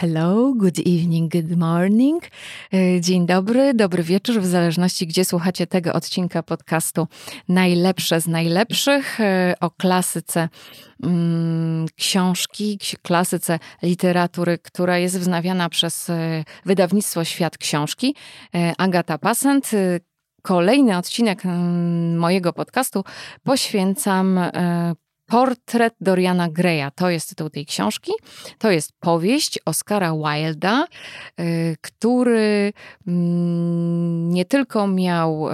Hello, good evening, good morning. E, dzień dobry, dobry wieczór, w zależności gdzie słuchacie tego odcinka podcastu Najlepsze z najlepszych e, o klasyce mm, książki, klasyce literatury, która jest wznawiana przez e, wydawnictwo Świat Książki. Agata Pasent. Kolejny odcinek mm, mojego podcastu poświęcam Portret Doriana Greya to jest tytuł tej książki. To jest powieść Oscara Wilda, y, który mm, nie tylko miał y,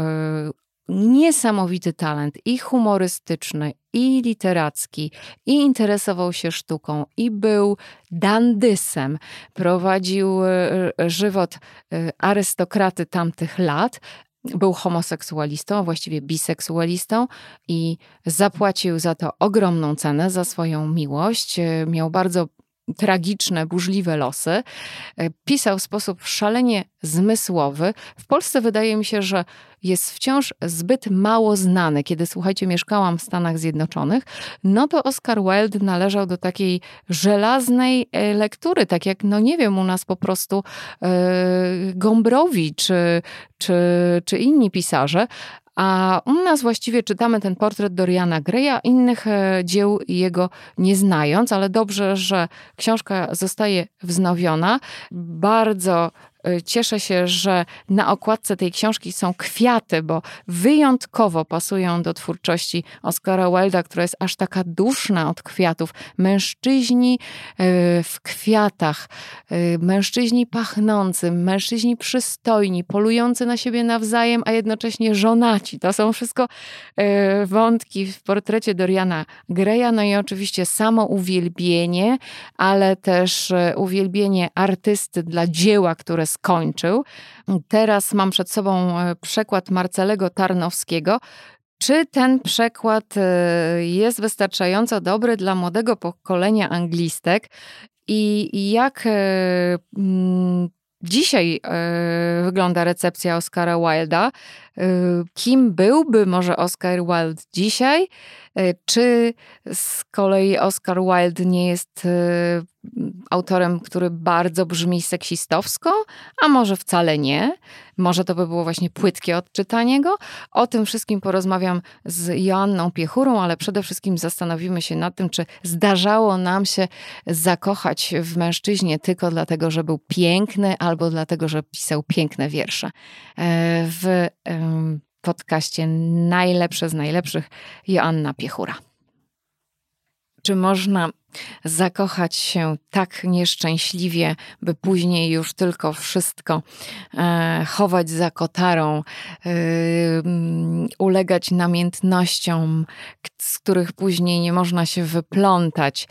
niesamowity talent i humorystyczny, i literacki, i interesował się sztuką, i był dandysem. Prowadził y, żywot arystokraty tamtych lat, był homoseksualistą, a właściwie biseksualistą i zapłacił za to ogromną cenę, za swoją miłość. Miał bardzo tragiczne, burzliwe losy. E, pisał w sposób szalenie zmysłowy. W Polsce wydaje mi się, że jest wciąż zbyt mało znany. Kiedy, słuchajcie, mieszkałam w Stanach Zjednoczonych, no to Oscar Wilde należał do takiej żelaznej e, lektury, tak jak, no nie wiem, u nas po prostu yy, Gombrowicz czy, czy, czy inni pisarze, a u nas właściwie czytamy ten portret Doriana Greya, innych e, dzieł jego nie znając, ale dobrze, że książka zostaje wznowiona. Bardzo cieszę się, że na okładce tej książki są kwiaty, bo wyjątkowo pasują do twórczości Oscara Wilda, która jest aż taka duszna od kwiatów. Mężczyźni y, w kwiatach, y, mężczyźni pachnący, mężczyźni przystojni, polujący na siebie nawzajem, a jednocześnie żonaci. To są wszystko wątki w portrecie Doriana Greya, no i oczywiście samo uwielbienie, ale też uwielbienie artysty dla dzieła, które skończył. Teraz mam przed sobą e, przekład Marcelego Tarnowskiego. Czy ten przekład e, jest wystarczająco dobry dla młodego pokolenia anglistek i jak e, dzisiaj wygląda recepcja Oscara Wilda? Kim byłby może Oscar Wilde dzisiaj? Czy z kolei Oscar Wilde nie jest autorem, który bardzo brzmi seksistowsko, a może wcale nie. Może to by było właśnie płytkie odczytanie go. O tym wszystkim porozmawiam z Joanną Piechurą, ale przede wszystkim zastanowimy się nad tym, czy zdarzało nam się zakochać w mężczyźnie tylko dlatego, że był piękny, albo dlatego, że pisał piękne wiersze. E, w podcaście Najlepsze z najlepszych Joanna Piechura. Czy można zakochać się tak nieszczęśliwie, by później już tylko wszystko e, chować za kotarą, ulegać namiętnościom, z których później nie można się wyplątać.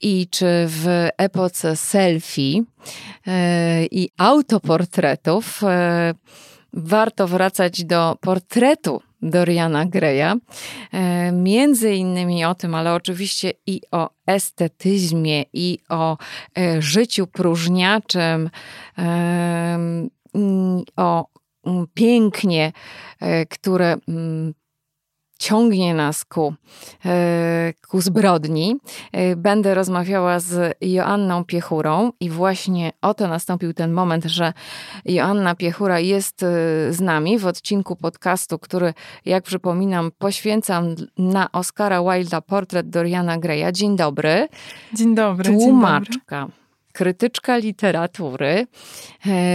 I czy w epoce selfie e, i autoportretów e, warto wracać do portretu Doriana Greya. E, między innymi o tym, ale oczywiście i o estetyzmie, i o e, życiu próżniaczym, o pięknie, e, które ciągnie nas ku, e, ku zbrodni. E, będę rozmawiała z Joanną Piechurą i właśnie oto nastąpił ten moment, że Joanna Piechura jest e, z nami w odcinku podcastu, który, jak przypominam, poświęcam na Oscara Wilda portret Doriana Greya. Dzień dobry. Dzień dobry. Tłumaczka. Dzień dobry krytyczka literatury,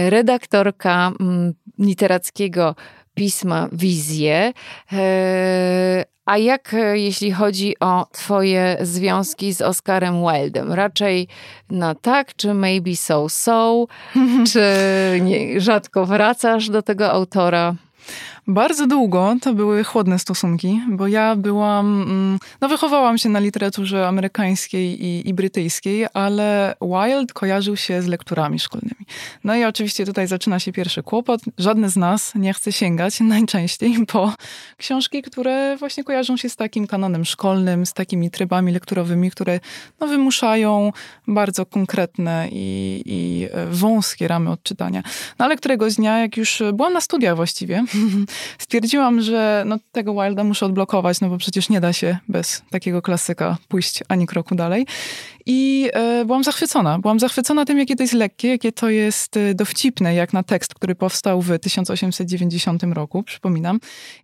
redaktorka mm, literackiego pisma wizję. E, a jak e, jeśli chodzi o Twoje związki z Oscarem Wildem? Raczej no tak, czy maybe so so, czy nie, rzadko wracasz do tego autora? Bardzo długo to były chłodne stosunki, bo ja byłam, mm, no wychowałam się na literaturze amerykańskiej i, i brytyjskiej, ale Wilde kojarzył się z lekturami szkolnymi. No i oczywiście tutaj zaczyna się pierwszy kłopot. Żadny z nas nie chce sięgać najczęściej po książki, które właśnie kojarzą się z takim kanonem szkolnym, z takimi trybami lekturowymi, które no, wymuszają bardzo konkretne i, i e, wąskie ramy odczytania. No ale któregoś dnia, jak już byłam na studiach właściwie, stwierdziłam, że no, tego Wilda muszę odblokować, no bo przecież nie da się bez takiego klasyka pójść ani kroku dalej. I e, byłam zachwycona. Byłam zachwycona tym, jakie to jest lekkie, jakie to jest e, dowcipne, jak na tekst, który powstał w 1890 roku, przypominam.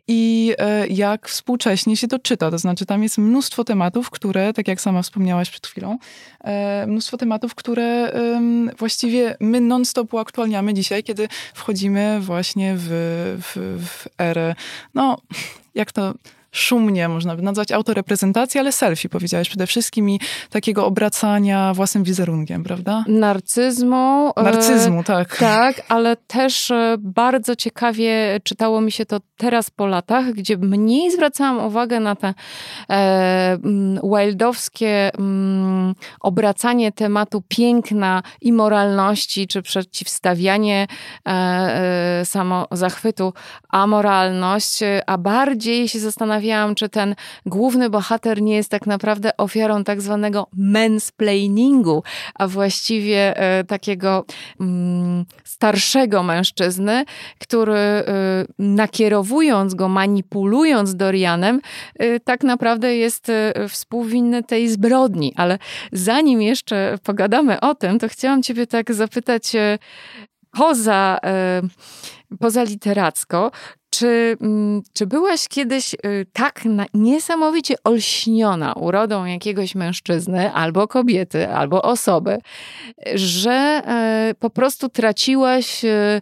I e, jak współcześnie się to czyta. To znaczy, tam jest mnóstwo tematów, które, tak jak sama wspomniałaś przed chwilą, mnóstwo tematów, które właściwie my non-stop uaktualniamy dzisiaj, kiedy wchodzimy właśnie w, w, w erę, no, jak to szumnie, można by nazwać autoreprezentację, ale selfie powiedziałeś przede wszystkim i takiego obracania własnym wizerunkiem, prawda? Narcyzmu. E, Narcyzmu, tak. Tak, ale też e, bardzo ciekawie czytało mi się to teraz po latach, gdzie mniej zwracałam uwagę na te e, wildowskie mm, obracanie tematu piękna i moralności, czy przeciwstawianie e, e, samo zachwytu amoralność, a bardziej się zastanawiałam, zastanawiałam, czy ten główny bohater nie jest tak naprawdę ofiarą tak zwanego mansplainingu, a właściwie e, takiego mm, starszego mężczyzny, który e, nakierowując go, manipulując Dorianem, e, tak naprawdę jest współwinny tej zbrodni. Ale zanim jeszcze pogadamy o tym, to chciałam ciebie tak zapytać poza, poza literacko, czy, mm, czy byłaś kiedyś y, tak niesamowicie olśniona urodą jakiegoś mężczyzny, albo kobiety, albo osoby, że e, po prostu traciłaś e, e,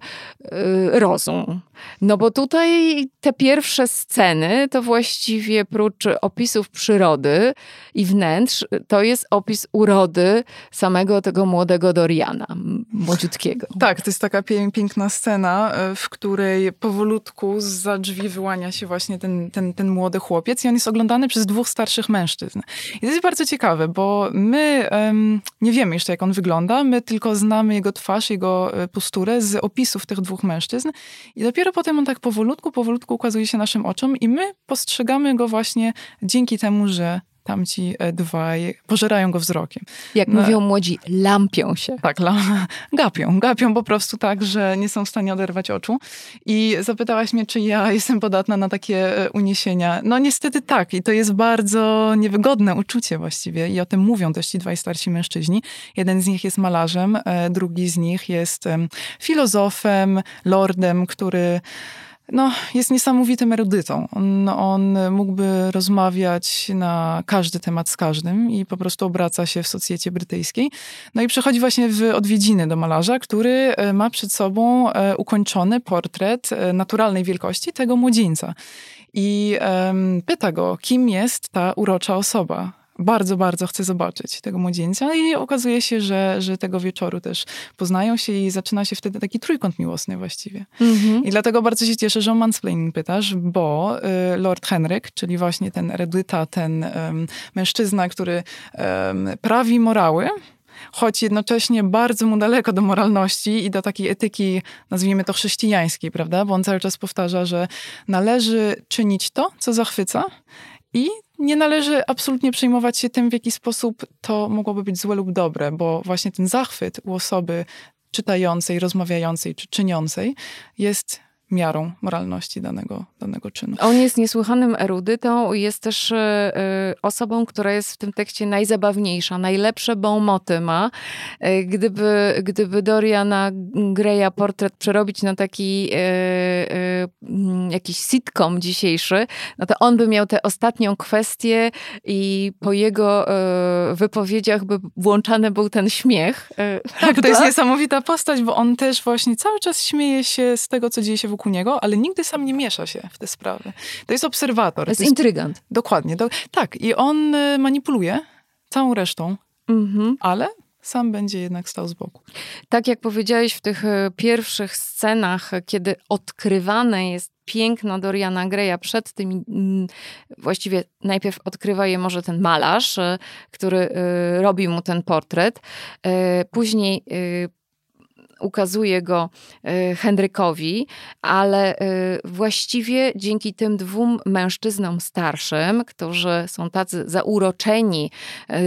rozum? No bo tutaj te pierwsze sceny to właściwie prócz opisów przyrody i wnętrz, to jest opis urody samego tego młodego Doriana, młodziutkiego. Tak, to jest taka piękna scena, w której powolutku za drzwi wyłania się właśnie ten, ten, ten młody chłopiec i on jest oglądany przez dwóch starszych mężczyzn. I to jest bardzo ciekawe, bo my um, nie wiemy jeszcze, jak on wygląda, my tylko znamy jego twarz, jego e, posturę z opisów tych dwóch mężczyzn i dopiero potem on tak powolutku, powolutku ukazuje się naszym oczom i my postrzegamy go właśnie dzięki temu, że tamci e, dwaj pożerają go wzrokiem. Jak no, mówią młodzi, lampią się. Tak, la, gapią. Gapią po prostu tak, że nie są w stanie oderwać oczu. I zapytałaś mnie, czy ja jestem podatna na takie e, uniesienia. No niestety tak. I to jest bardzo niewygodne uczucie właściwie. I o tym mówią też ci dwaj starsi mężczyźni. Jeden z nich jest malarzem, e, drugi z nich jest filozofem, lordem, który no, jest niesamowitym erudytą. On, on mógłby rozmawiać na każdy temat z każdym i po prostu obraca się w socjecie brytyjskiej. No i przychodzi właśnie w odwiedziny do malarza, który e, ma przed sobą e, ukończony portret e, naturalnej wielkości tego młodzieńca. I um, pyta go, kim jest ta urocza osoba bardzo, bardzo chce zobaczyć tego młodzieńca i okazuje się, że, że tego wieczoru też poznają się i zaczyna się wtedy taki trójkąt miłosny właściwie. Mm-hmm. I dlatego bardzo się cieszę, że o mansplaining pytasz, bo y, Lord Henryk, czyli właśnie ten erudyta, ten um, mężczyzna, który um, prawi morały, choć jednocześnie bardzo mu daleko do moralności i do takiej etyki, nazwijmy to chrześcijańskiej, prawda? Bo on cały czas powtarza, że należy czynić to, co zachwyca i nie należy absolutnie przejmować się tym, w jaki sposób to mogłoby być złe lub dobre, bo właśnie ten zachwyt u osoby czytającej, rozmawiającej czy czyniącej jest miarą moralności danego, danego czynu. On jest niesłychanym erudytą, jest też y, osobą, która jest w tym tekście najzabawniejsza, najlepsze bonmoty ma. Y, gdyby, gdyby Doriana Greya portret przerobić na taki y, jakiś sitcom dzisiejszy, no to on by miał tę ostatnią kwestię i po jego wypowiedziach by włączany był ten śmiech. Tak, to jest niesamowita postać, bo on też właśnie cały czas śmieje się z tego, co dzieje się wokół niego, ale nigdy sam nie miesza się w te sprawy. To jest obserwator. To jest, jest intrygant. Dokładnie. Do, tak, i on y, manipuluje całą resztą, mhm. ale sam będzie jednak stał z boku. Tak jak powiedziałeś w tych y, pierwszych scenach, kiedy odkrywane jest piękno Doriana Greya przed tym, mm, właściwie najpierw odkrywa je może ten malarz, y, który robi mu ten portret. Później ukazuje go e, Henrykowi, ale e, właściwie dzięki tym dwóm mężczyznom starszym, którzy są tacy zauroczeni, e,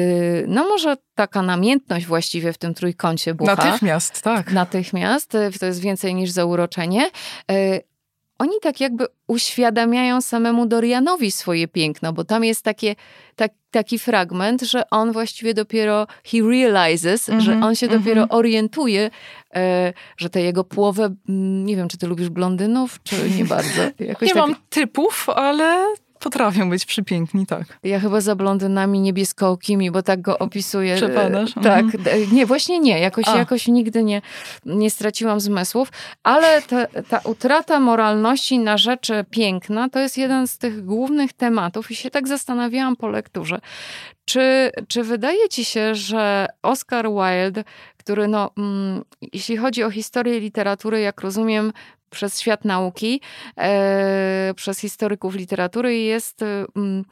no może taka namiętność właściwie w tym trójkącie bucha. Natychmiast, tak. Natychmiast, to jest więcej niż zauroczenie oni tak jakby uświadamiają samemu Dorianowi swoje piękno, bo tam jest takie, tak, taki fragment, że on właściwie dopiero he realizes, mm -hmm, że on się mm -hmm. dopiero orientuje, e, że te jego połowę, mm, nie wiem, czy ty lubisz blondynów, czy nie bardzo? Nie tak... mam typów, ale Potrafią być przypiękni, tak. Ja chyba za blondynami niebieskookimi, bo tak go opisuję. Przepadasz? Tak. Mhm. Nie, właśnie nie. Jakoś, jakoś nigdy nie, nie straciłam zmysłów. Ale ta, ta utrata moralności na rzeczy piękna to jest jeden z tych głównych tematów i się tak zastanawiałam po lekturze. Czy, czy wydaje ci się, że Oscar Wilde, który no, mm, jeśli chodzi o historię literatury, jak rozumiem, przez świat nauki, e, przez historyków literatury jest e, mm,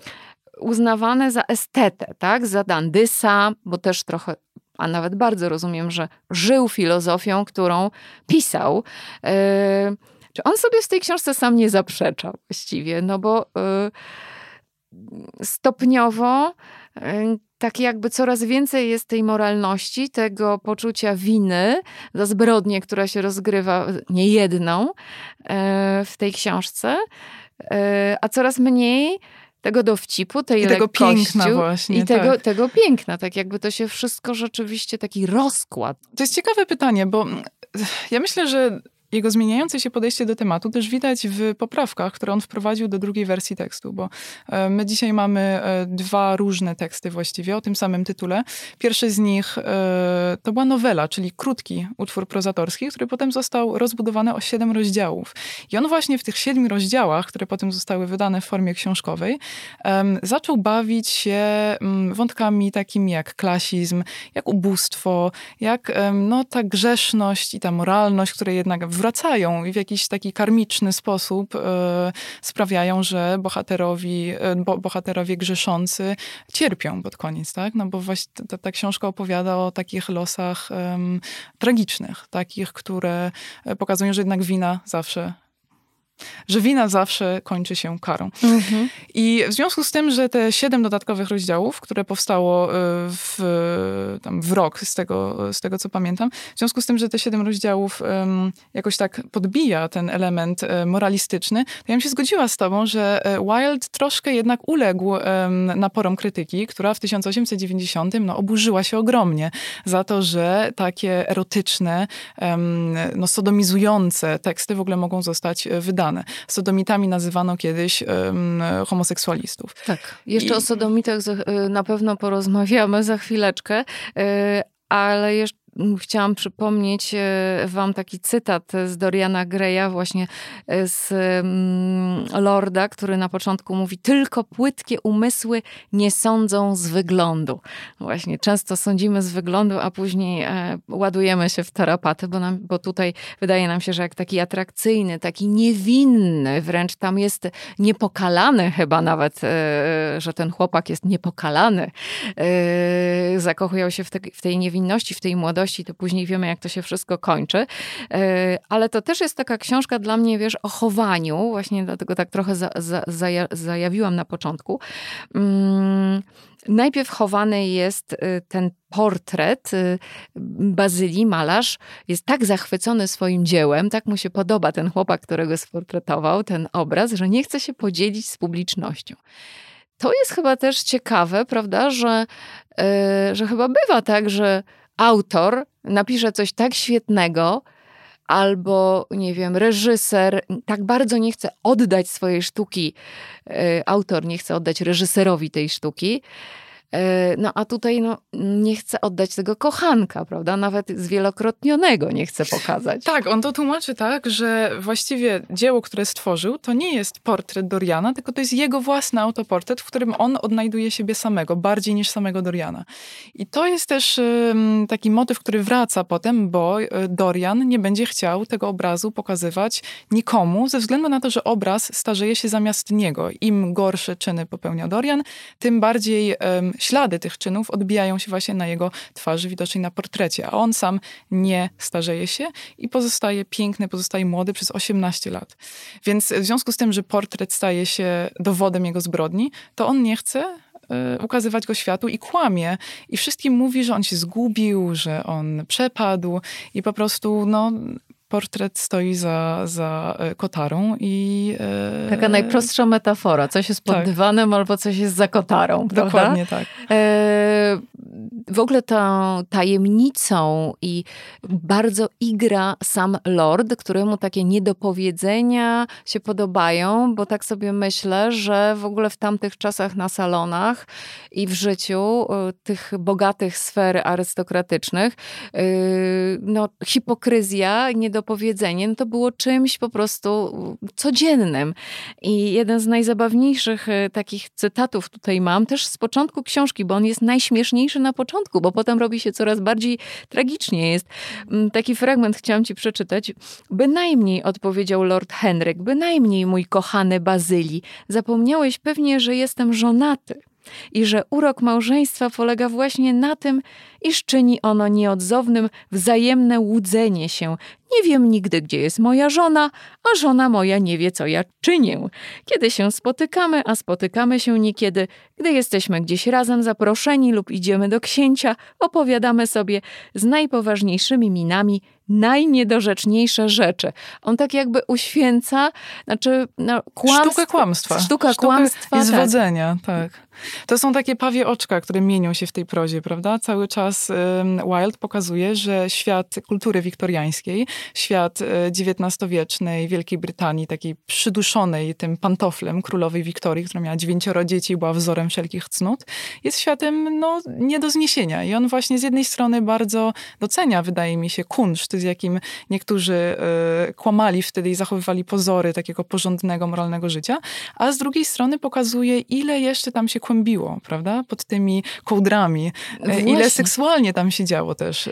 uznawane za estetę, tak? Za dandysa, bo też trochę a nawet bardzo rozumiem, że żył filozofią, którą pisał. E, czy on sobie w tej książce sam nie zaprzecza właściwie? No bo stopniowo tak jakby coraz więcej jest tej moralności, tego poczucia winy za zbrodnię, która się rozgrywa niejedną e, w tej książce, e, a coraz mniej tego dowcipu, tej I tego piękna właśnie. I tego, tak. tego piękna, tak jakby to się wszystko rzeczywiście, taki rozkład. To jest ciekawe pytanie, bo ja myślę, że jego zmieniające się podejście do tematu też widać w poprawkach, które on wprowadził do drugiej wersji tekstu, bo e, my dzisiaj mamy e, dwa różne teksty właściwie o tym samym tytule. Pierwszy z nich e, to była nowela, czyli krótki utwór prozatorski, który potem został rozbudowany o siedem rozdziałów. I on właśnie w tych siedmiu rozdziałach, które potem zostały wydane w formie książkowej, zaczął bawić się mm, wątkami takimi jak klasizm, jak ubóstwo, jak no, ta grzeszność i ta moralność, które jednak w wracają i w jakiś taki karmiczny sposób e, sprawiają, że bohaterowi, e, bo, bohaterowie grzeszący cierpią pod koniec, tak? No bo właśnie ta, ta książka opowiada o takich losach tragicznych, takich, które e, pokazują, że jednak wina zawsze że wina zawsze kończy się karą. Mhm. I w związku z tym, że te siedem dodatkowych rozdziałów, które powstało e, w, tam w rok, z tego, z tego co pamiętam, w związku z tym, że te siedem rozdziałów um, jakoś tak podbija ten element um, moralistyczny, to ja bym się zgodziła z tobą, że e, Wilde troszkę jednak uległ um, naporom krytyki, która w 1890 no, oburzyła się ogromnie za to, że takie erotyczne, no, sodomizujące teksty w ogóle mogą zostać wydane Sodomitami nazywano kiedyś um, homoseksualistów. Tak. Jeszcze I... o sodomitach y, na pewno porozmawiamy za chwileczkę, y, ale jeszcze chciałam przypomnieć e, wam taki cytat z Doriana Greya, właśnie e, z Lorda, który na początku mówi tylko płytkie umysły nie sądzą z wyglądu. Właśnie często sądzimy z wyglądu, a później e, ładujemy się w tarapaty, bo, nam, bo tutaj wydaje nam się, że jak taki atrakcyjny, taki niewinny, wręcz tam jest niepokalany chyba nawet, że ten chłopak jest niepokalany. Zakochują się w, w tej niewinności, w tej młodości, to później wiemy, jak to się wszystko kończy. E, ale to też jest taka książka dla mnie, wiesz, o chowaniu, właśnie dlatego tak trochę za, za, zaja, zajawiłam na początku. Mm, najpierw chowany jest y, ten portret y, Bazylii, malarz, jest tak zachwycony swoim dziełem, tak mu się podoba ten chłopak, którego sportretował, ten obraz, że nie chce się podzielić z publicznością. To jest chyba też ciekawe, prawda, że, y, że chyba bywa tak, że autor napisze coś tak świetnego, albo nie wiem, reżyser tak bardzo nie chce oddać swojej sztuki, y, autor nie chce oddać reżyserowi tej sztuki, E, no a tutaj no, nie chce oddać tego kochanka, prawda? Nawet zwielokrotnionego nie chce pokazać. Tak, on to tłumaczy tak, że właściwie dzieło, które stworzył, to nie jest portret Doriana, tylko to jest jego własny autoportret, w którym on odnajduje siebie samego, bardziej niż samego Doriana. I to jest też taki motyw, który wraca potem, bo e, Dorian nie będzie chciał tego obrazu pokazywać nikomu, ze względu na to, że obraz starzeje się zamiast niego. Im gorsze czyny popełnia Dorian, tym bardziej ślady tych czynów odbijają się właśnie na jego twarzy, widocznej na portrecie, a on sam nie starzeje się i pozostaje piękny, pozostaje młody przez 18 lat. Więc w związku z tym, że portret staje się dowodem jego zbrodni, to on nie chce e, ukazywać go światu i kłamie. I wszystkim mówi, że on się zgubił, że on przepadł i po prostu, no, portret stoi za, za kotarą i... Taka najprostsza metafora. Coś jest pod tak. dywanem albo coś jest za kotarą, prawda? Dokładnie tak. w ogóle tą tajemnicą i bardzo igra sam Lord, któremu takie niedopowiedzenia się podobają, bo tak sobie myślę, że w ogóle w tamtych czasach na salonach i w życiu y, tych bogatych sfer arystokratycznych, no, hipokryzja, niedopowiedzenie, no to było czymś po prostu codziennym. I jeden z najzabawniejszych y, takich cytatów tutaj mam, też z początku książki, bo on jest najśmieszniejszy na początku, bo potem robi się coraz bardziej tragicznie. Jest mm, taki fragment, chciałam ci przeczytać. Bynajmniej, odpowiedział Lord Henryk, bynajmniej, mój kochany Bazyli, zapomniałeś pewnie, że jestem żonaty i że urok małżeństwa polega właśnie na tym, iż czyni ono nieodzownym wzajemne łudzenie się. Nie wiem nigdy, gdzie jest moja żona, a żona moja nie wie, co ja czynię. Kiedy się spotykamy, a spotykamy się niekiedy, gdy jesteśmy gdzieś razem zaproszeni lub idziemy do księcia, opowiadamy sobie z najpoważniejszymi minami najniedorzeczniejsze rzeczy. On tak jakby uświęca, znaczy no, kłamstwo, Sztukę kłamstwa. Sztuka, kłamstwa. I tak. zwodzenia, tak. tak. To są takie pawie oczka, które mienią się w tej prozie, prawda? Cały czas Wilde pokazuje, że świat kultury wiktoriańskiej, świat XIX-wiecznej Wielkiej Brytanii, takiej przyduszonej tym pantoflem królowej Wiktorii, która miała dziewięcioro dzieci i była wzorem wszelkich cnót, jest światem no, nie do zniesienia. I on właśnie z jednej strony bardzo docenia, wydaje mi się, kunszt, z jakim niektórzy y, kłamali wtedy i zachowywali pozory takiego porządnego, moralnego życia, a z drugiej strony pokazuje, ile jeszcze tam się kłębiło, prawda? Pod tymi kołdrami. Właśnie. Ile seksualnie tam się działo też.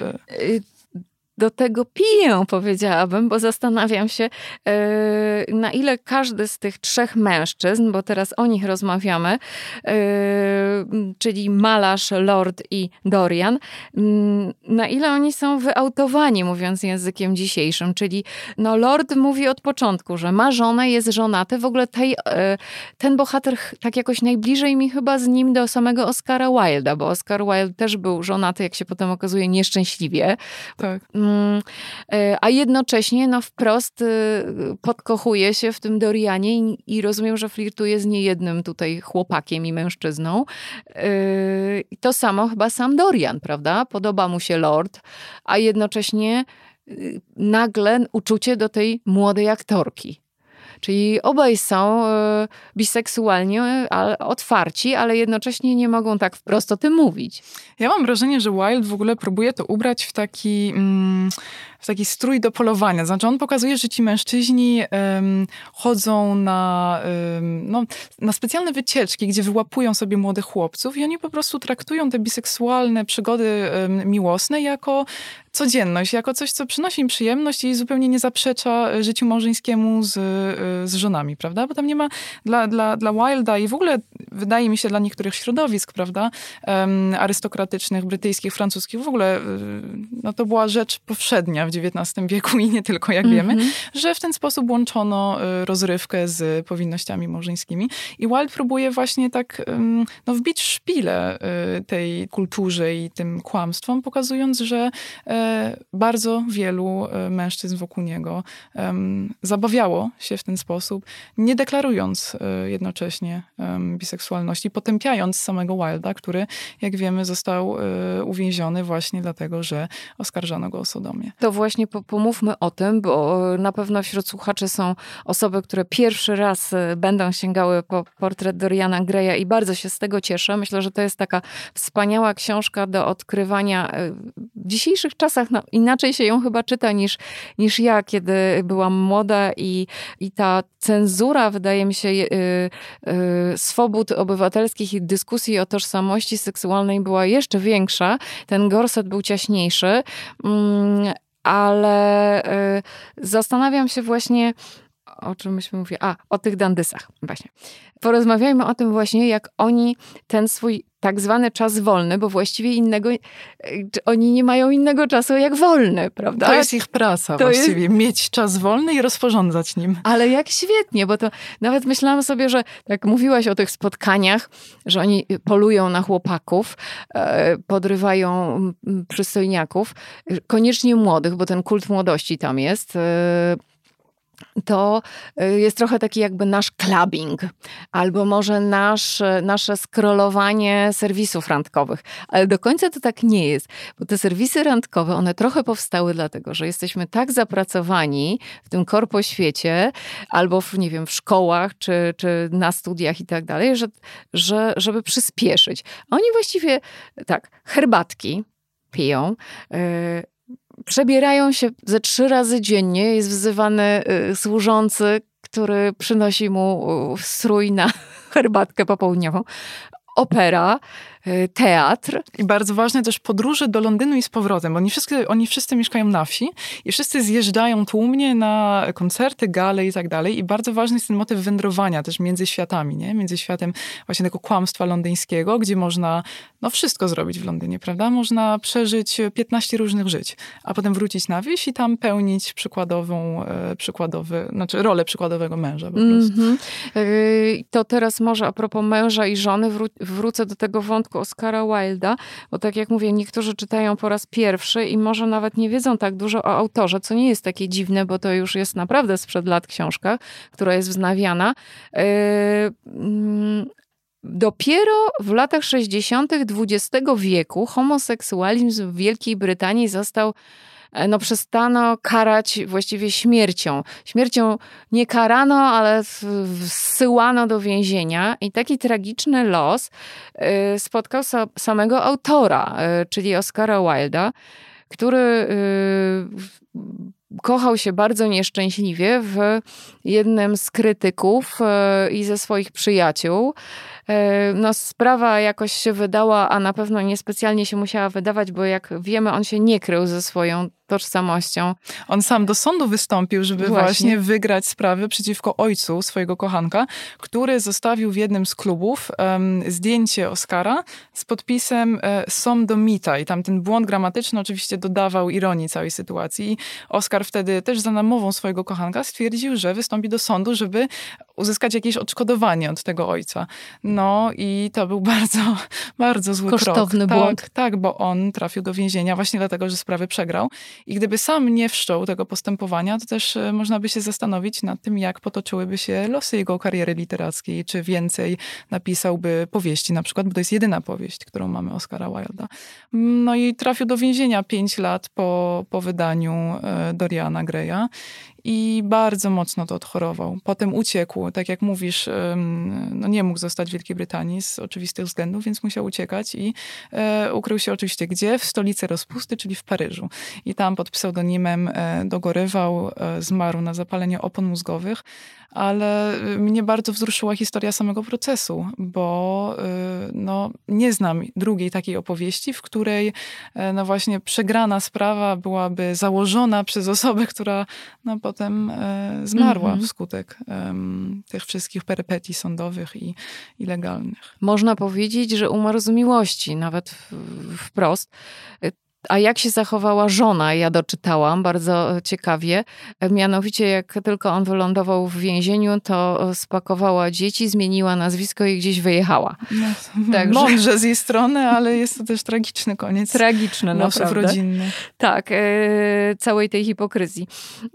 Do tego piję, powiedziałabym, bo zastanawiam się, e, na ile każdy z tych trzech mężczyzn, bo teraz o nich rozmawiamy, e, czyli malarz, lord i Dorian, mm, na ile oni są wyautowani, mówiąc językiem dzisiejszym. Czyli no, lord mówi od początku, że ma żonę, jest żonaty. W ogóle tej, e, ten bohater tak jakoś najbliżej mi chyba z nim do samego Oscara Wilda, bo Oscar Wilde też był żonaty, jak się potem okazuje, nieszczęśliwie. Tak mm, a jednocześnie no wprost y, podkochuje się w tym Dorianie i, i rozumiem, że flirtuje z niejednym tutaj chłopakiem i mężczyzną. E, I to samo chyba sam Dorian, prawda? Podoba mu się Lord, a jednocześnie y, nagle uczucie do tej młodej aktorki. Czyli obaj są e, biseksualnie ale otwarci, ale jednocześnie nie mogą tak wprost o tym mówić. Ja mam wrażenie, że Wilde w ogóle próbuje to ubrać w taki, mm, taki strój do polowania. Znaczy on pokazuje, że ci mężczyźni um, chodzą na, um, no, na specjalne wycieczki, gdzie wyłapują sobie młodych chłopców i oni po prostu traktują te biseksualne przygody um, miłosne jako codzienność, jako coś, co przynosi im przyjemność i zupełnie nie zaprzecza e, życiu małżeńskiemu z, e, z żonami, prawda? Bo tam nie ma dla, dla, dla Wilda i w ogóle wydaje mi się dla niektórych środowisk, prawda, um, arystokratycznych, brytyjskich, francuskich, w ogóle e, no, to była rzecz powszednia w XIX wieku i nie tylko, jak mm -hmm. wiemy, że w ten sposób łączono rozrywkę z powinnościami małżeńskimi. I Wilde próbuje właśnie tak no, wbić szpilę tej kulturze i tym kłamstwom, pokazując, że bardzo wielu e, mężczyzn wokół niego zabawiało się w ten sposób, nie deklarując e, jednocześnie biseksualności, potępiając samego Wilda, który, jak wiemy, został e, uwięziony właśnie dlatego, że oskarżano go o sodomię. To właśnie pomówmy o tym, bo na pewno wśród słuchaczy są osoby, które pierwszy raz będą sięgały po portret Doriana Greya i bardzo się z tego cieszę. Myślę, że to jest taka wspaniała książka do odkrywania w dzisiejszych czasach no, inaczej się ją chyba czyta niż, niż ja, kiedy byłam młoda i, i ta cenzura, wydaje mi się, yy, swobód obywatelskich i dyskusji o tożsamości seksualnej była jeszcze większa. Ten gorset był ciaśniejszy, yy, ale y, zastanawiam się właśnie o czym myśmy mówili? A, o tych dandysach, właśnie. Porozmawiajmy o tym właśnie, jak oni ten swój tak zwany czas wolny, bo właściwie innego, e, oni nie mają innego czasu jak wolny, prawda? To jest ich praca to właściwie, jest... mieć czas wolny i rozporządzać nim. Ale jak świetnie, bo to nawet myślałam sobie, że tak mówiłaś o tych spotkaniach, że oni polują na chłopaków, e, podrywają przystojniaków, koniecznie młodych, bo ten kult młodości tam jest e, to y, jest trochę taki jakby nasz clubbing, albo może nasz, nasze scrollowanie serwisów randkowych. Ale do końca to tak nie jest, bo te serwisy randkowe, one trochę powstały dlatego, że jesteśmy tak zapracowani w tym korpo świecie, albo w, nie wiem, w szkołach, czy, czy na studiach i tak dalej, że, że, żeby przyspieszyć. Oni właściwie, tak, herbatki piją, yy, przebierają się ze trzy razy dziennie. Jest wzywany y, służący, który przynosi mu y, strój na herbatkę popołudniową. Opera, teatr. I bardzo ważne też podróże do Londynu i z powrotem. Oni wszyscy, oni wszyscy mieszkają na wsi i wszyscy zjeżdżają tłumnie na koncerty, gale i tak dalej. I bardzo ważny jest ten motyw wędrowania też między światami, nie? Między światem właśnie tego kłamstwa londyńskiego, gdzie można no wszystko zrobić w Londynie, prawda? Można przeżyć 15 różnych żyć, a potem wrócić na wieś i tam pełnić przykładową, e, przykładowy, znaczy rolę przykładowego męża po prostu. Mm -hmm. To teraz może a propos męża i żony wró wrócę do tego wątku Oscara Wilda, bo tak jak mówię, niektórzy czytają po raz pierwszy i może nawet nie wiedzą tak dużo o autorze, co nie jest takie dziwne, bo to już jest naprawdę sprzed lat książka, która jest wznawiana. Yy, mm, dopiero w latach 60. XX wieku homoseksualizm w Wielkiej Brytanii został E, no przestano karać właściwie śmiercią. Śmiercią nie karano, ale zsyłano do więzienia i taki tragiczny los e, spotkał samego autora, e, czyli Oscara Wilda, który kochał się bardzo nieszczęśliwie w jednym z krytyków i ze swoich przyjaciół. No, sprawa jakoś się wydała, a na pewno niespecjalnie się musiała wydawać, bo jak wiemy, on się nie krył ze swoją tożsamością. On sam do sądu wystąpił, żeby właśnie, właśnie wygrać sprawę przeciwko ojcu swojego kochanka, który zostawił w jednym z klubów um, zdjęcie Oscara z podpisem e, som do mita i tam ten błąd gramatyczny oczywiście dodawał ironii całej sytuacji. I Oscar wtedy też za namową swojego kochanka stwierdził, że wystąpi do sądu, żeby uzyskać jakieś odszkodowanie od tego ojca. No i to był bardzo, bardzo zły Kosztowny krok. błąd. Tak, tak, bo on trafił do więzienia właśnie dlatego, że sprawę przegrał. I gdyby sam nie wszczął tego postępowania, to też e, można by się zastanowić nad tym, jak potoczyłyby się losy jego kariery literackiej, czy więcej napisałby powieści na przykład, bo to jest jedyna powieść, którą mamy Oscara Wilda. No i trafił do więzienia pięć lat po, po wydaniu e, Doriana Greya i bardzo mocno to odchorował. Potem uciekł, tak jak mówisz, no nie mógł zostać w Wielkiej Brytanii z oczywistych względów, więc musiał uciekać i e, ukrył się oczywiście gdzie? W stolicy rozpusty, czyli w Paryżu. I tam pod pseudonimem e, dogorywał, e, zmarł na zapalenie opon mózgowych, ale mnie bardzo wzruszyła historia samego procesu, bo no, nie znam drugiej takiej opowieści, w której no właśnie przegrana sprawa byłaby założona przez osobę, która no, potem e, zmarła -hmm. wskutek tych wszystkich perypetii sądowych i, i legalnych. Można powiedzieć, że umarł z miłości, nawet wprost. A jak się zachowała żona, ja doczytałam bardzo ciekawie. Mianowicie, jak tylko on wylądował w więzieniu, to spakowała dzieci, zmieniła nazwisko i gdzieś wyjechała. No, Także... Mądrze z jej strony, ale jest to też tragiczny koniec. Tragiczny, losów naprawdę. rodzinnych. Tak, e, całej tej hipokryzji.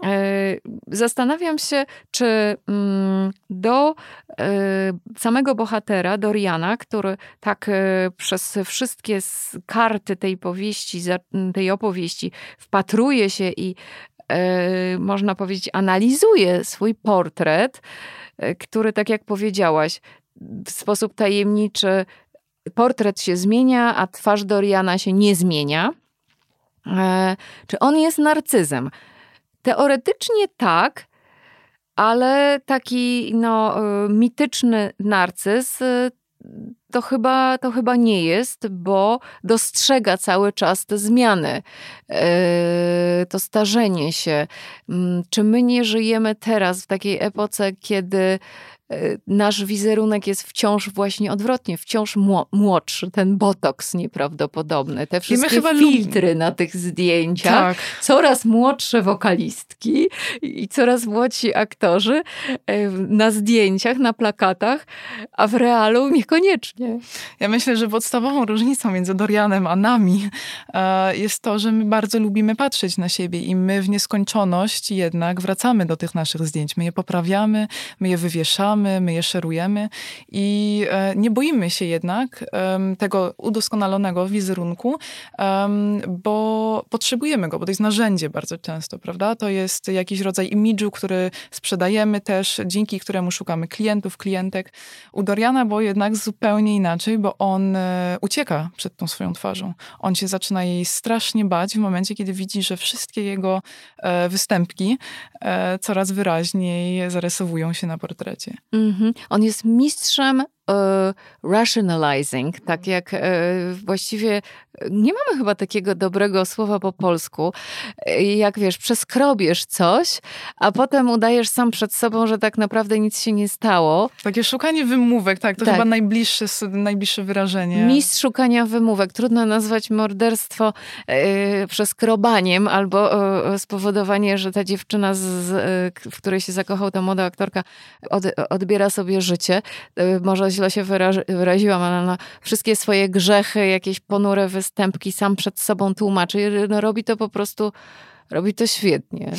E, zastanawiam się, czy mm, do e, samego bohatera, Doriana, który tak e, przez wszystkie karty tej powieści tej opowieści wpatruje się i e, można powiedzieć, analizuje swój portret, e, który, tak jak powiedziałaś, w sposób tajemniczy portret się zmienia, a twarz Doriana się nie zmienia. E, czy on jest narcyzem? Teoretycznie tak, ale taki no, mityczny narcyz to chyba, to chyba nie jest, bo dostrzega cały czas te zmiany, e, to starzenie się. Mm, czy my nie żyjemy teraz w takiej epoce, kiedy nasz wizerunek jest wciąż właśnie odwrotnie, wciąż młodszy, ten botoks nieprawdopodobny, te wszystkie filtry na tych zdjęciach, tak. coraz młodsze wokalistki i coraz młodsi aktorzy e, na zdjęciach, na plakatach, a w realu niekoniecznie. Ja myślę, że podstawową różnicą między Dorianem a nami e, jest to, że my bardzo lubimy patrzeć na siebie i my w nieskończoność jednak wracamy do tych naszych zdjęć. My je poprawiamy, my je wywieszamy, my je szerujemy i e, nie boimy się jednak tego udoskonalonego wizerunku, bo potrzebujemy go, bo to jest narzędzie bardzo często, prawda? To jest jakiś rodzaj imidżu, który sprzedajemy też, dzięki któremu szukamy klientów, klientek. U Doriana było jednak zupełnie inaczej, bo on e, ucieka przed tą swoją twarzą. On się zaczyna jej strasznie bać w momencie, kiedy widzi, że wszystkie jego e, występki coraz wyraźniej zarysowują się na portrecie. Mhm. On jest mistrzem rationalizing, tak jak e, właściwie nie mamy chyba takiego dobrego słowa po polsku. E, jak wiesz, przeskrobiesz coś, a potem udajesz sam przed sobą, że tak naprawdę nic się nie stało. Takie szukanie wymówek, tak, to tak. chyba najbliższe, najbliższe wyrażenie. Mistrz szukania wymówek. Trudno nazwać morderstwo przeskrobaniem albo spowodowanie, że ta dziewczyna, z, w której się zakochał ta młoda aktorka, od, odbiera sobie życie. może źle się wyraziłam, ale na wszystkie swoje grzechy, jakieś ponure występki sam przed sobą tłumaczy. No, robi to po prostu Robi to świetnie.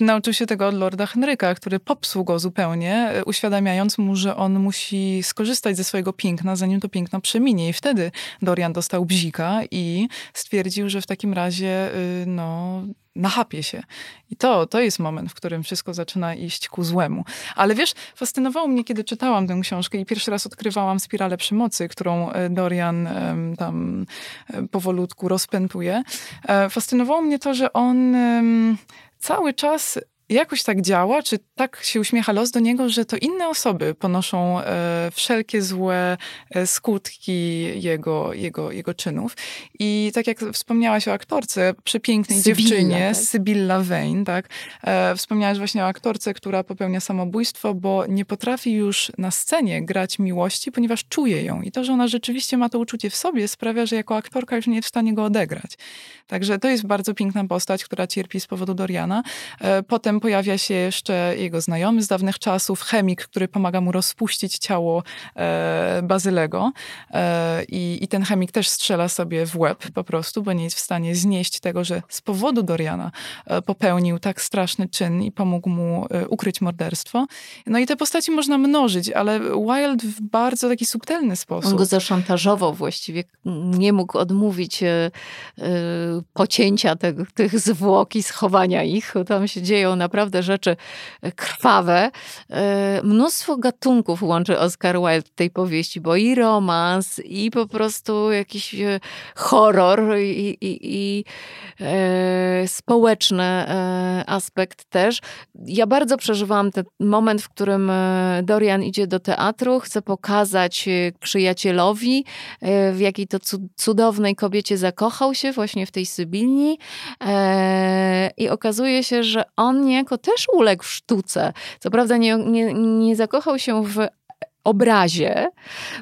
Nauczył się tego od Lorda Henryka, który popsuł go zupełnie, uświadamiając mu, że on musi skorzystać ze swojego piękna, zanim to piękno przeminie. I wtedy Dorian dostał bzika i stwierdził, że w takim razie y, no, nachapie się. I to, to jest moment, w którym wszystko zaczyna iść ku złemu. Ale wiesz, fascynowało mnie, kiedy czytałam tę książkę i pierwszy raz odkrywałam spiralę przemocy, którą e, Dorian tam e, powolutku rozpętuje. E, fascynowało mnie to, że on cały czas jakoś tak działa, czy tak się uśmiecha los do niego, że to inne osoby ponoszą e, wszelkie złe e, skutki jego, jego, jego czynów. I tak jak wspomniałaś o aktorce, przepięknej Sybilla, dziewczynie, tak? Sybilla Vane, tak? E, wspomniałaś właśnie o aktorce, która popełnia samobójstwo, bo nie potrafi już na scenie grać miłości, ponieważ czuje ją. I to, że ona rzeczywiście ma to uczucie w sobie, sprawia, że jako aktorka już nie jest w stanie go odegrać. Także to jest bardzo piękna postać, która cierpi z powodu Doriana. Potem pojawia się jeszcze jego znajomy z dawnych czasów, chemik, który pomaga mu rozpuścić ciało e, Bazylego. E, I, I ten chemik też strzela sobie w łeb po prostu, bo nie jest w stanie znieść tego, że z powodu Doriana popełnił tak straszny czyn i pomógł mu ukryć morderstwo. No i te postaci można mnożyć, ale Wilde w bardzo taki subtelny sposób. On go zaszantażował właściwie, nie mógł odmówić pocięcia te, tych zwłok i schowania ich. Tam się dzieją naprawdę rzeczy krwawe. E, mnóstwo gatunków łączy Oscar Wilde w tej powieści, bo i romans, i po prostu jakiś e, horror, i, i, i e, społeczny aspekt też. Ja bardzo przeżywałam ten moment, w którym Dorian idzie do teatru, chce pokazać przyjacielowi, w jakiej to cudownej kobiecie zakochał się właśnie w tej Sybilni i okazuje się, że on niejako też uległ sztuce. Co prawda nie, nie, nie zakochał się w obrazie,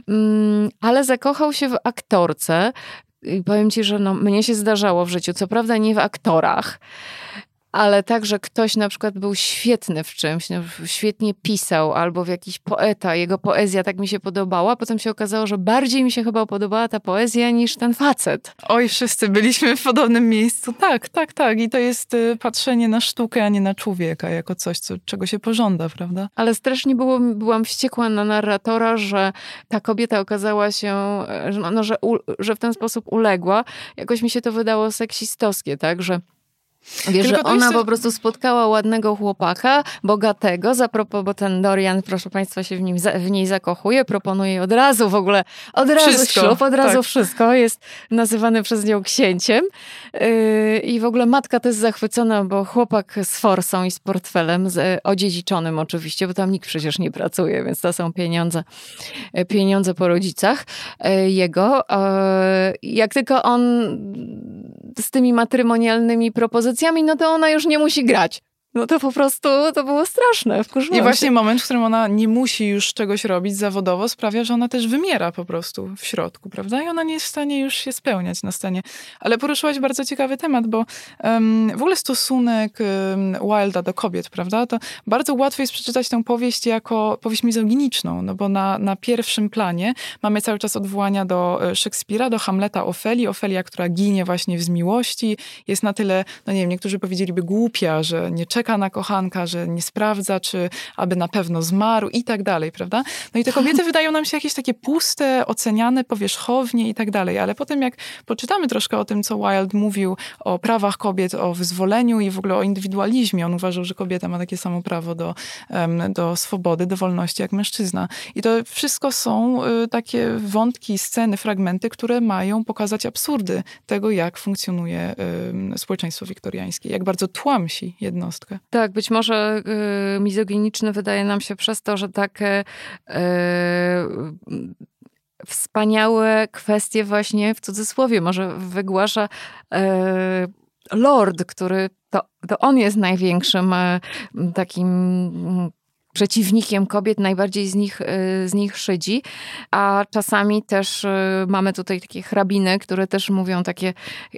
mm, ale zakochał się w aktorce. I powiem ci, że no, mnie się zdarzało w życiu, co prawda nie w aktorach, ale także ktoś na przykład był świetny w czymś, no, świetnie pisał, albo w jakiś poeta, jego poezja tak mi się podobała, potem się okazało, że bardziej mi się chyba podobała ta poezja niż ten facet. Oj, wszyscy byliśmy w podobnym miejscu. Tak, tak, tak. I to jest y, patrzenie na sztukę, a nie na człowieka, jako coś, co, czego się pożąda, prawda? Ale strasznie było, byłam wściekła na narratora, że ta kobieta okazała się, no, no że, u, że w ten sposób uległa. Jakoś mi się to wydało seksistowskie, tak, że Wiesz, że ona jest... po prostu spotkała ładnego chłopaka, bogatego, zapropos, bo ten Dorian, proszę Państwa, się w, nim, w niej zakochuje, proponuje od razu w ogóle, od razu wszystko, ślub, od razu tak. wszystko, jest nazywany przez nią księciem yy, i w ogóle matka też zachwycona, bo chłopak z forsą i z portfelem, z, odziedziczonym oczywiście, bo tam nikt przecież nie pracuje, więc to są pieniądze, pieniądze po rodzicach yy, jego. Yy, jak tylko on z tymi matrymonialnymi propozycjami, no to ona już nie musi grać. No to po prostu to było straszne, wkurzyłam I właśnie się. moment, w którym ona nie musi już czegoś robić zawodowo, sprawia, że ona też wymiera po prostu w środku, prawda? I ona nie jest w stanie już się spełniać na scenie. Ale poruszyłaś bardzo ciekawy temat, bo um, w ogóle stosunek um, Wilda do kobiet, prawda? To bardzo łatwo jest przeczytać tę powieść jako powieść mizoginiczną, no bo na, na pierwszym planie mamy cały czas odwołania do e, Szekspira, do Hamleta Ofeli. Ofelia, która ginie właśnie w zmiłości, jest na tyle, no nie wiem, niektórzy powiedzieliby głupia, że nie czeka czeka na kochanka, że nie sprawdza, czy aby na pewno zmarł i tak dalej, prawda? No i te kobiety wydają nam się jakieś takie puste, oceniane powierzchownie i tak dalej, ale potem jak poczytamy troszkę o tym, co Wilde mówił o prawach kobiet, o wyzwoleniu i w ogóle o indywidualizmie, on uważał, że kobieta ma takie samo prawo do, do swobody, do wolności jak mężczyzna. I to wszystko są y, takie wątki, sceny, fragmenty, które mają pokazać absurdy tego, jak funkcjonuje społeczeństwo wiktoriańskie, jak bardzo tłamsi jednostkę. Tak, być może y, mizoginiczny wydaje nam się przez to, że takie y, wspaniałe kwestie właśnie w cudzysłowie może wygłasza y, Lord, który to, to on jest największym e, takim przeciwnikiem kobiet, najbardziej z nich, y, z nich szydzi, a czasami też y, mamy tutaj takie hrabiny, które też mówią takie,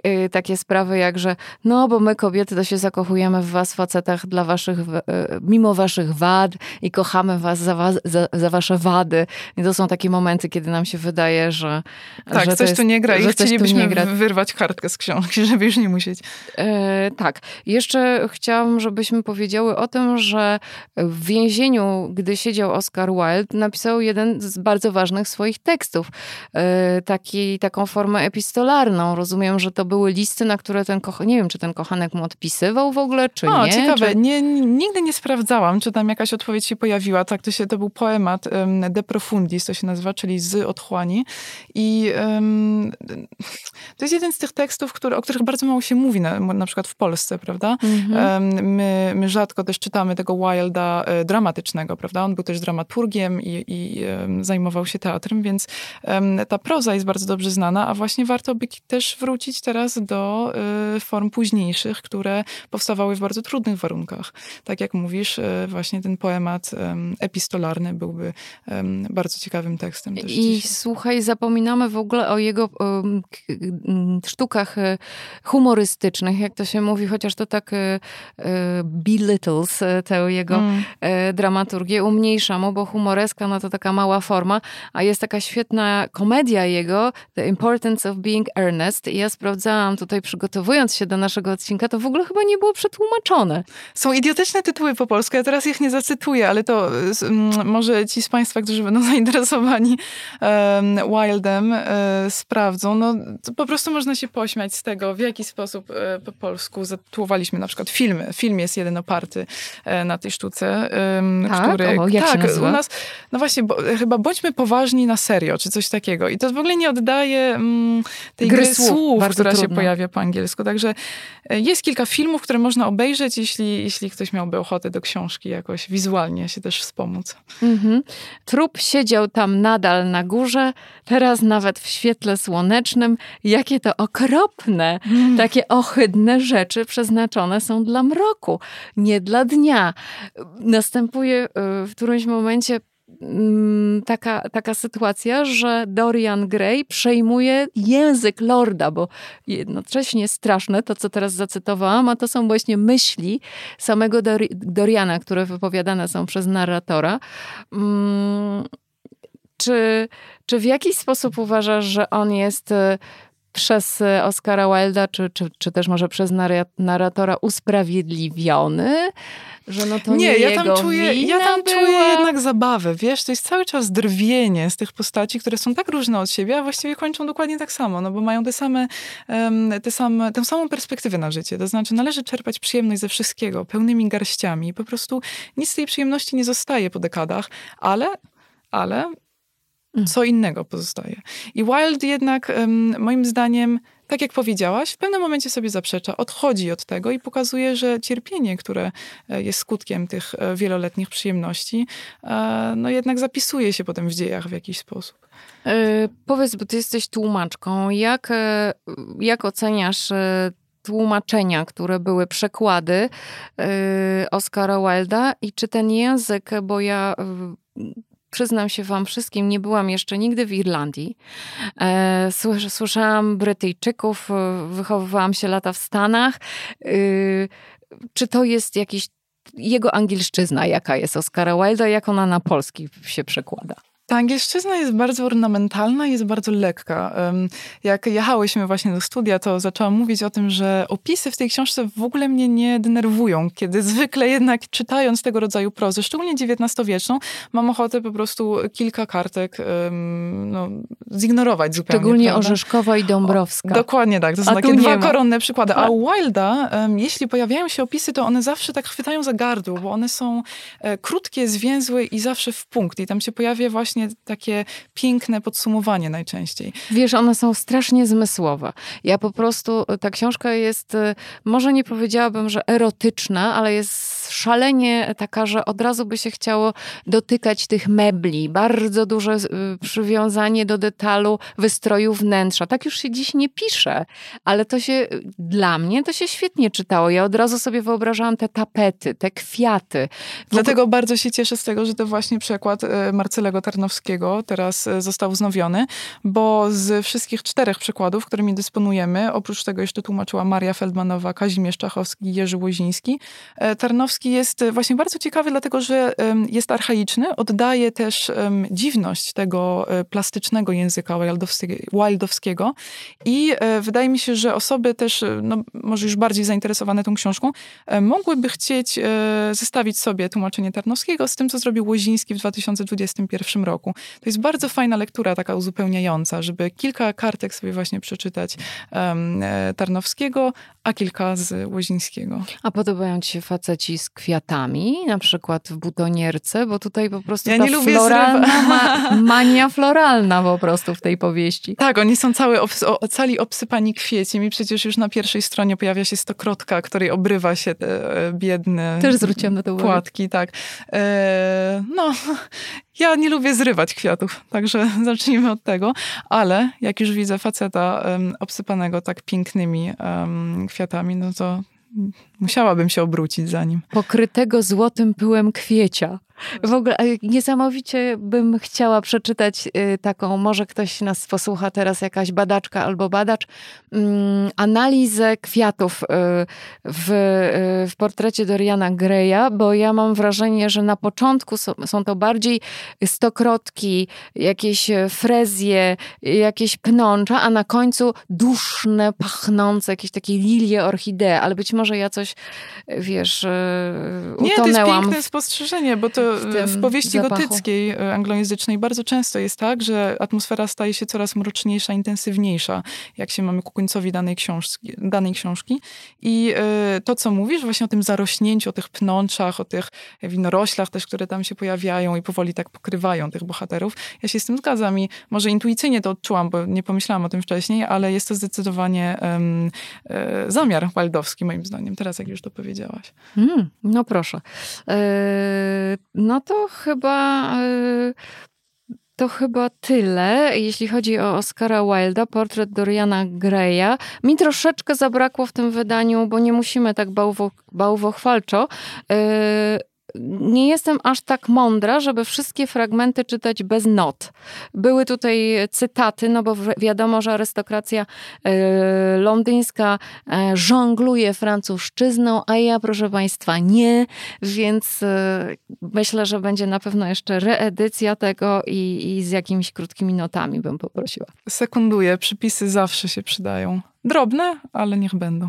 y, takie sprawy jak, że no, bo my kobiety to się zakochujemy w was facetach dla waszych, mimo waszych wad i kochamy was za, was, za, za wasze wady. I to są takie momenty, kiedy nam się wydaje, że Tak, że coś jest, tu nie gra i chcielibyśmy wyrwać kartkę z książki, żeby już nie musieć. E, tak. Jeszcze chciałam, żebyśmy powiedziały o tym, że w więzieniu gdy siedział Oscar Wilde, napisał jeden z bardzo ważnych swoich tekstów. E, taki, taką formę epistolarną. Rozumiem, że to były listy, na które ten kochanek, nie wiem, czy ten kochanek mu odpisywał w ogóle, czy o, nie. ciekawe. Czy... Nie, nigdy nie sprawdzałam, czy tam jakaś odpowiedź się pojawiła. Tak, to, się, to był poemat um, De Profundis, to się nazywa, czyli z otchłani. I um, to jest jeden z tych tekstów, który, o których bardzo mało się mówi, na, na przykład w Polsce, prawda? Um, my, my rzadko też czytamy tego Wilda e, dramat dramatycznego, prawda? On był też dramaturgiem i, i zajmował się teatrem, więc ta proza jest bardzo dobrze znana, a właśnie warto by też wrócić teraz do y, form późniejszych, które powstawały w bardzo trudnych warunkach. Tak jak mówisz, y, właśnie ten poemat epistolarny byłby bardzo ciekawym tekstem. I dzisiaj. słuchaj, zapominamy w ogóle o jego sztukach e, humorystycznych, jak to się mówi, chociaż to tak belittles tę jego mm dramaturgię, umniejsza mu, bo humoreska no to taka mała forma, a jest taka świetna komedia jego, The Importance of Being Earnest i ja sprawdzałam tutaj przygotowując się do naszego odcinka, to w ogóle chyba nie było przetłumaczone. Są idiotyczne tytuły po polsku, ja teraz ich nie zacytuję, ale to może ci z Państwa, którzy będą zainteresowani um, Wildem, e, sprawdzą. No, po prostu można się pośmiać z tego, w jaki sposób e, po polsku zatytułowaliśmy na przykład filmy. Film jest jeden oparty e, na tej sztuce tak? który... O, jak tak, się nazywa? u nas, no właśnie, bo, chyba bądźmy poważni na serio, czy coś takiego. I to w ogóle nie oddaje mm, tej gry, gry słów, która trudno. się pojawia po angielsku. Także e, jest kilka filmów, które można obejrzeć, jeśli, jeśli ktoś miałby ochotę do książki jakoś wizualnie się też wspomóc. Mhm. Trup siedział tam nadal na górze, teraz nawet w świetle słonecznym. Jakie to okropne, mm. takie ohydne rzeczy przeznaczone są dla mroku, nie dla dnia. Następuje y, w którymś momencie mm, taka, taka sytuacja, że Dorian Gray przejmuje język Lorda, bo jednocześnie straszne to, co teraz zacytowałam, a to są właśnie myśli samego Dor Doriana, które wypowiadane są przez narratora. Hmm, czy, czy w jakiś sposób uważasz, że on jest y, przez Oscara Wilda, czy, czy, czy też może przez narratora usprawiedliwiony, że no to nie, nie ja tam czuję, ja tam była. czuję jednak zabawę, wiesz, to jest cały czas drwienie z tych postaci, które są tak różne od siebie, a właściwie kończą dokładnie tak samo, no bo mają te same, te same, tę samą perspektywę na życie, to znaczy należy czerpać przyjemność ze wszystkiego, pełnymi garściami, po prostu nic z tej przyjemności nie zostaje po dekadach, ale, ale mm. co innego pozostaje. I Wild jednak, moim zdaniem, tak jak powiedziałaś, w pewnym momencie sobie zaprzecza, odchodzi od tego i pokazuje, że cierpienie, które e, jest skutkiem tych e, wieloletnich przyjemności, e, no jednak zapisuje się potem w dziejach w jakiś sposób. Yy, powiedz, bo ty jesteś tłumaczką, jak, jak oceniasz tłumaczenia, które były przekłady yy, Oscara Wilda i czy ten język, bo ja przyznam się wam wszystkim, nie byłam jeszcze nigdy w Irlandii. E, słyszałam Brytyjczyków, e, wychowywałam się lata w Stanach. E, czy to jest jakiś jego angielszczyzna, jaka jest Oscara Wilda, jak ona na polski się przekłada? Ta angielszczyzna jest bardzo ornamentalna, jest bardzo lekka. Jak jechałyśmy właśnie do studia, to zaczęłam mówić o tym, że opisy w tej książce w ogóle mnie nie denerwują, kiedy zwykle jednak czytając tego rodzaju prozę, szczególnie XIX-wieczną, mam ochotę po prostu kilka kartek no, zignorować zupełnie. Szczególnie prawda? Orzeszkowa i Dąbrowska. O, dokładnie tak, to są A takie dwa koronne przykłady. A u Wilda, jeśli pojawiają się opisy, to one zawsze tak chwytają za gardło, bo one są e, krótkie, zwięzłe i zawsze w punkt. I tam się pojawia właśnie właśnie takie piękne podsumowanie najczęściej. Wiesz, one są strasznie zmysłowe. Ja po prostu, ta książka jest, y, może nie powiedziałabym, że erotyczna, ale jest szalenie taka, że od razu by się chciało dotykać tych mebli. Bardzo duże y, przywiązanie do detalu wystroju wnętrza. Tak już się dziś nie pisze, ale to się, dla mnie to się świetnie czytało. Ja od razu sobie wyobrażałam te tapety, te kwiaty. Dlatego bardzo się cieszę z tego, że to właśnie przekład y, Marcelego Tarnowskiego Teraz e, został wznowiony, bo z wszystkich czterech przykładów, którymi dysponujemy, oprócz tego jeszcze tłumaczyła Maria Feldmanowa, Kazimierz Czachowski Jerzy Łoziński, e, Tarnowski jest właśnie bardzo ciekawy, dlatego że jest archaiczny, oddaje też dziwność tego e, plastycznego języka wildowskiego i wydaje mi się, że osoby też, no, może już bardziej zainteresowane tą książką, mogłyby chcieć zestawić sobie tłumaczenie Tarnowskiego z tym, co zrobił Łoziński w 2021 roku roku. To jest bardzo fajna lektura, taka uzupełniająca, żeby kilka kartek sobie właśnie przeczytać um, Tarnowskiego, a kilka z Łozińskiego. A podobają ci się faceci z kwiatami, na przykład w butonierce, bo tutaj po prostu ja ta nie lubię floralna, ma, mania floralna po prostu w tej powieści. Tak, oni są cały obs cali obsypani kwieciem i przecież już na pierwszej stronie pojawia się stokrotka, której obrywa się te e, biedne Też zwróciłam na to uwagę. płatki, tak. E, no, ja nie lubię zrywać kwiatów, także zacznijmy od tego. Ale jak już widzę faceta um, obsypanego tak pięknymi um, kwiatami, no to musiałabym się obrócić za nim. Pokrytego złotym pyłem kwiecia. W ogóle niesamowicie bym chciała przeczytać y, taką, może ktoś nas posłucha teraz, jakaś badaczka albo badacz, mm, analizę kwiatów y, w, y, w portrecie Doriana Greya, bo ja mam wrażenie, że na początku są, są to bardziej stokrotki, jakieś frezje, jakieś pnącza, a na końcu duszne, pachnące, jakieś takie lilie, orchidee, ale być może ja coś, wiesz, utonęłam. Nie, to jest piękne spostrzeżenie, bo to w, w powieści zapachu. gotyckiej e, anglojęzycznej bardzo często jest tak, że atmosfera staje się coraz mroczniejsza, intensywniejsza, jak się mamy ku końcowi danej książki. Danej książki. I y, to, co mówisz właśnie o tym zarośnięciu, o tych pnączach, o tych winoroślach też, które tam się pojawiają i powoli tak pokrywają tych bohaterów, ja się z tym zgadzam i może intuicyjnie to odczułam, bo nie pomyślałam o tym wcześniej, ale jest to zdecydowanie um, zamiar waldowski moim zdaniem, teraz jak już to powiedziałaś. Mm, no proszę. Yy no to chyba y, to chyba tyle, jeśli chodzi o Oscara Wilda, portret Doriana Greya. Mi troszeczkę zabrakło w tym wydaniu, bo nie musimy tak bałwo, bałwochwalczo. Y, nie jestem aż tak mądra, żeby wszystkie fragmenty czytać bez not. Były tutaj cytaty, no bo wiadomo, że arystokracja e, londyńska e, żongluje francuszczyzną, a ja, proszę Państwa, nie, więc e, myślę, że będzie na pewno jeszcze reedycja tego i, i z jakimiś krótkimi notami bym poprosiła. Sekunduję, przypisy zawsze się przydają. Drobne, ale niech będą.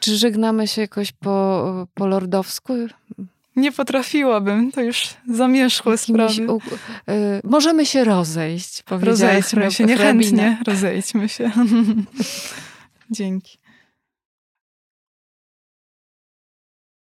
Czy żegnamy się jakoś po, po lordowsku? Nie potrafiłabym, to już zamierzchłe sprawy. U, y, możemy się rozejść, Rozejdźmy się, niechętnie rozejdźmy się. Dzięki.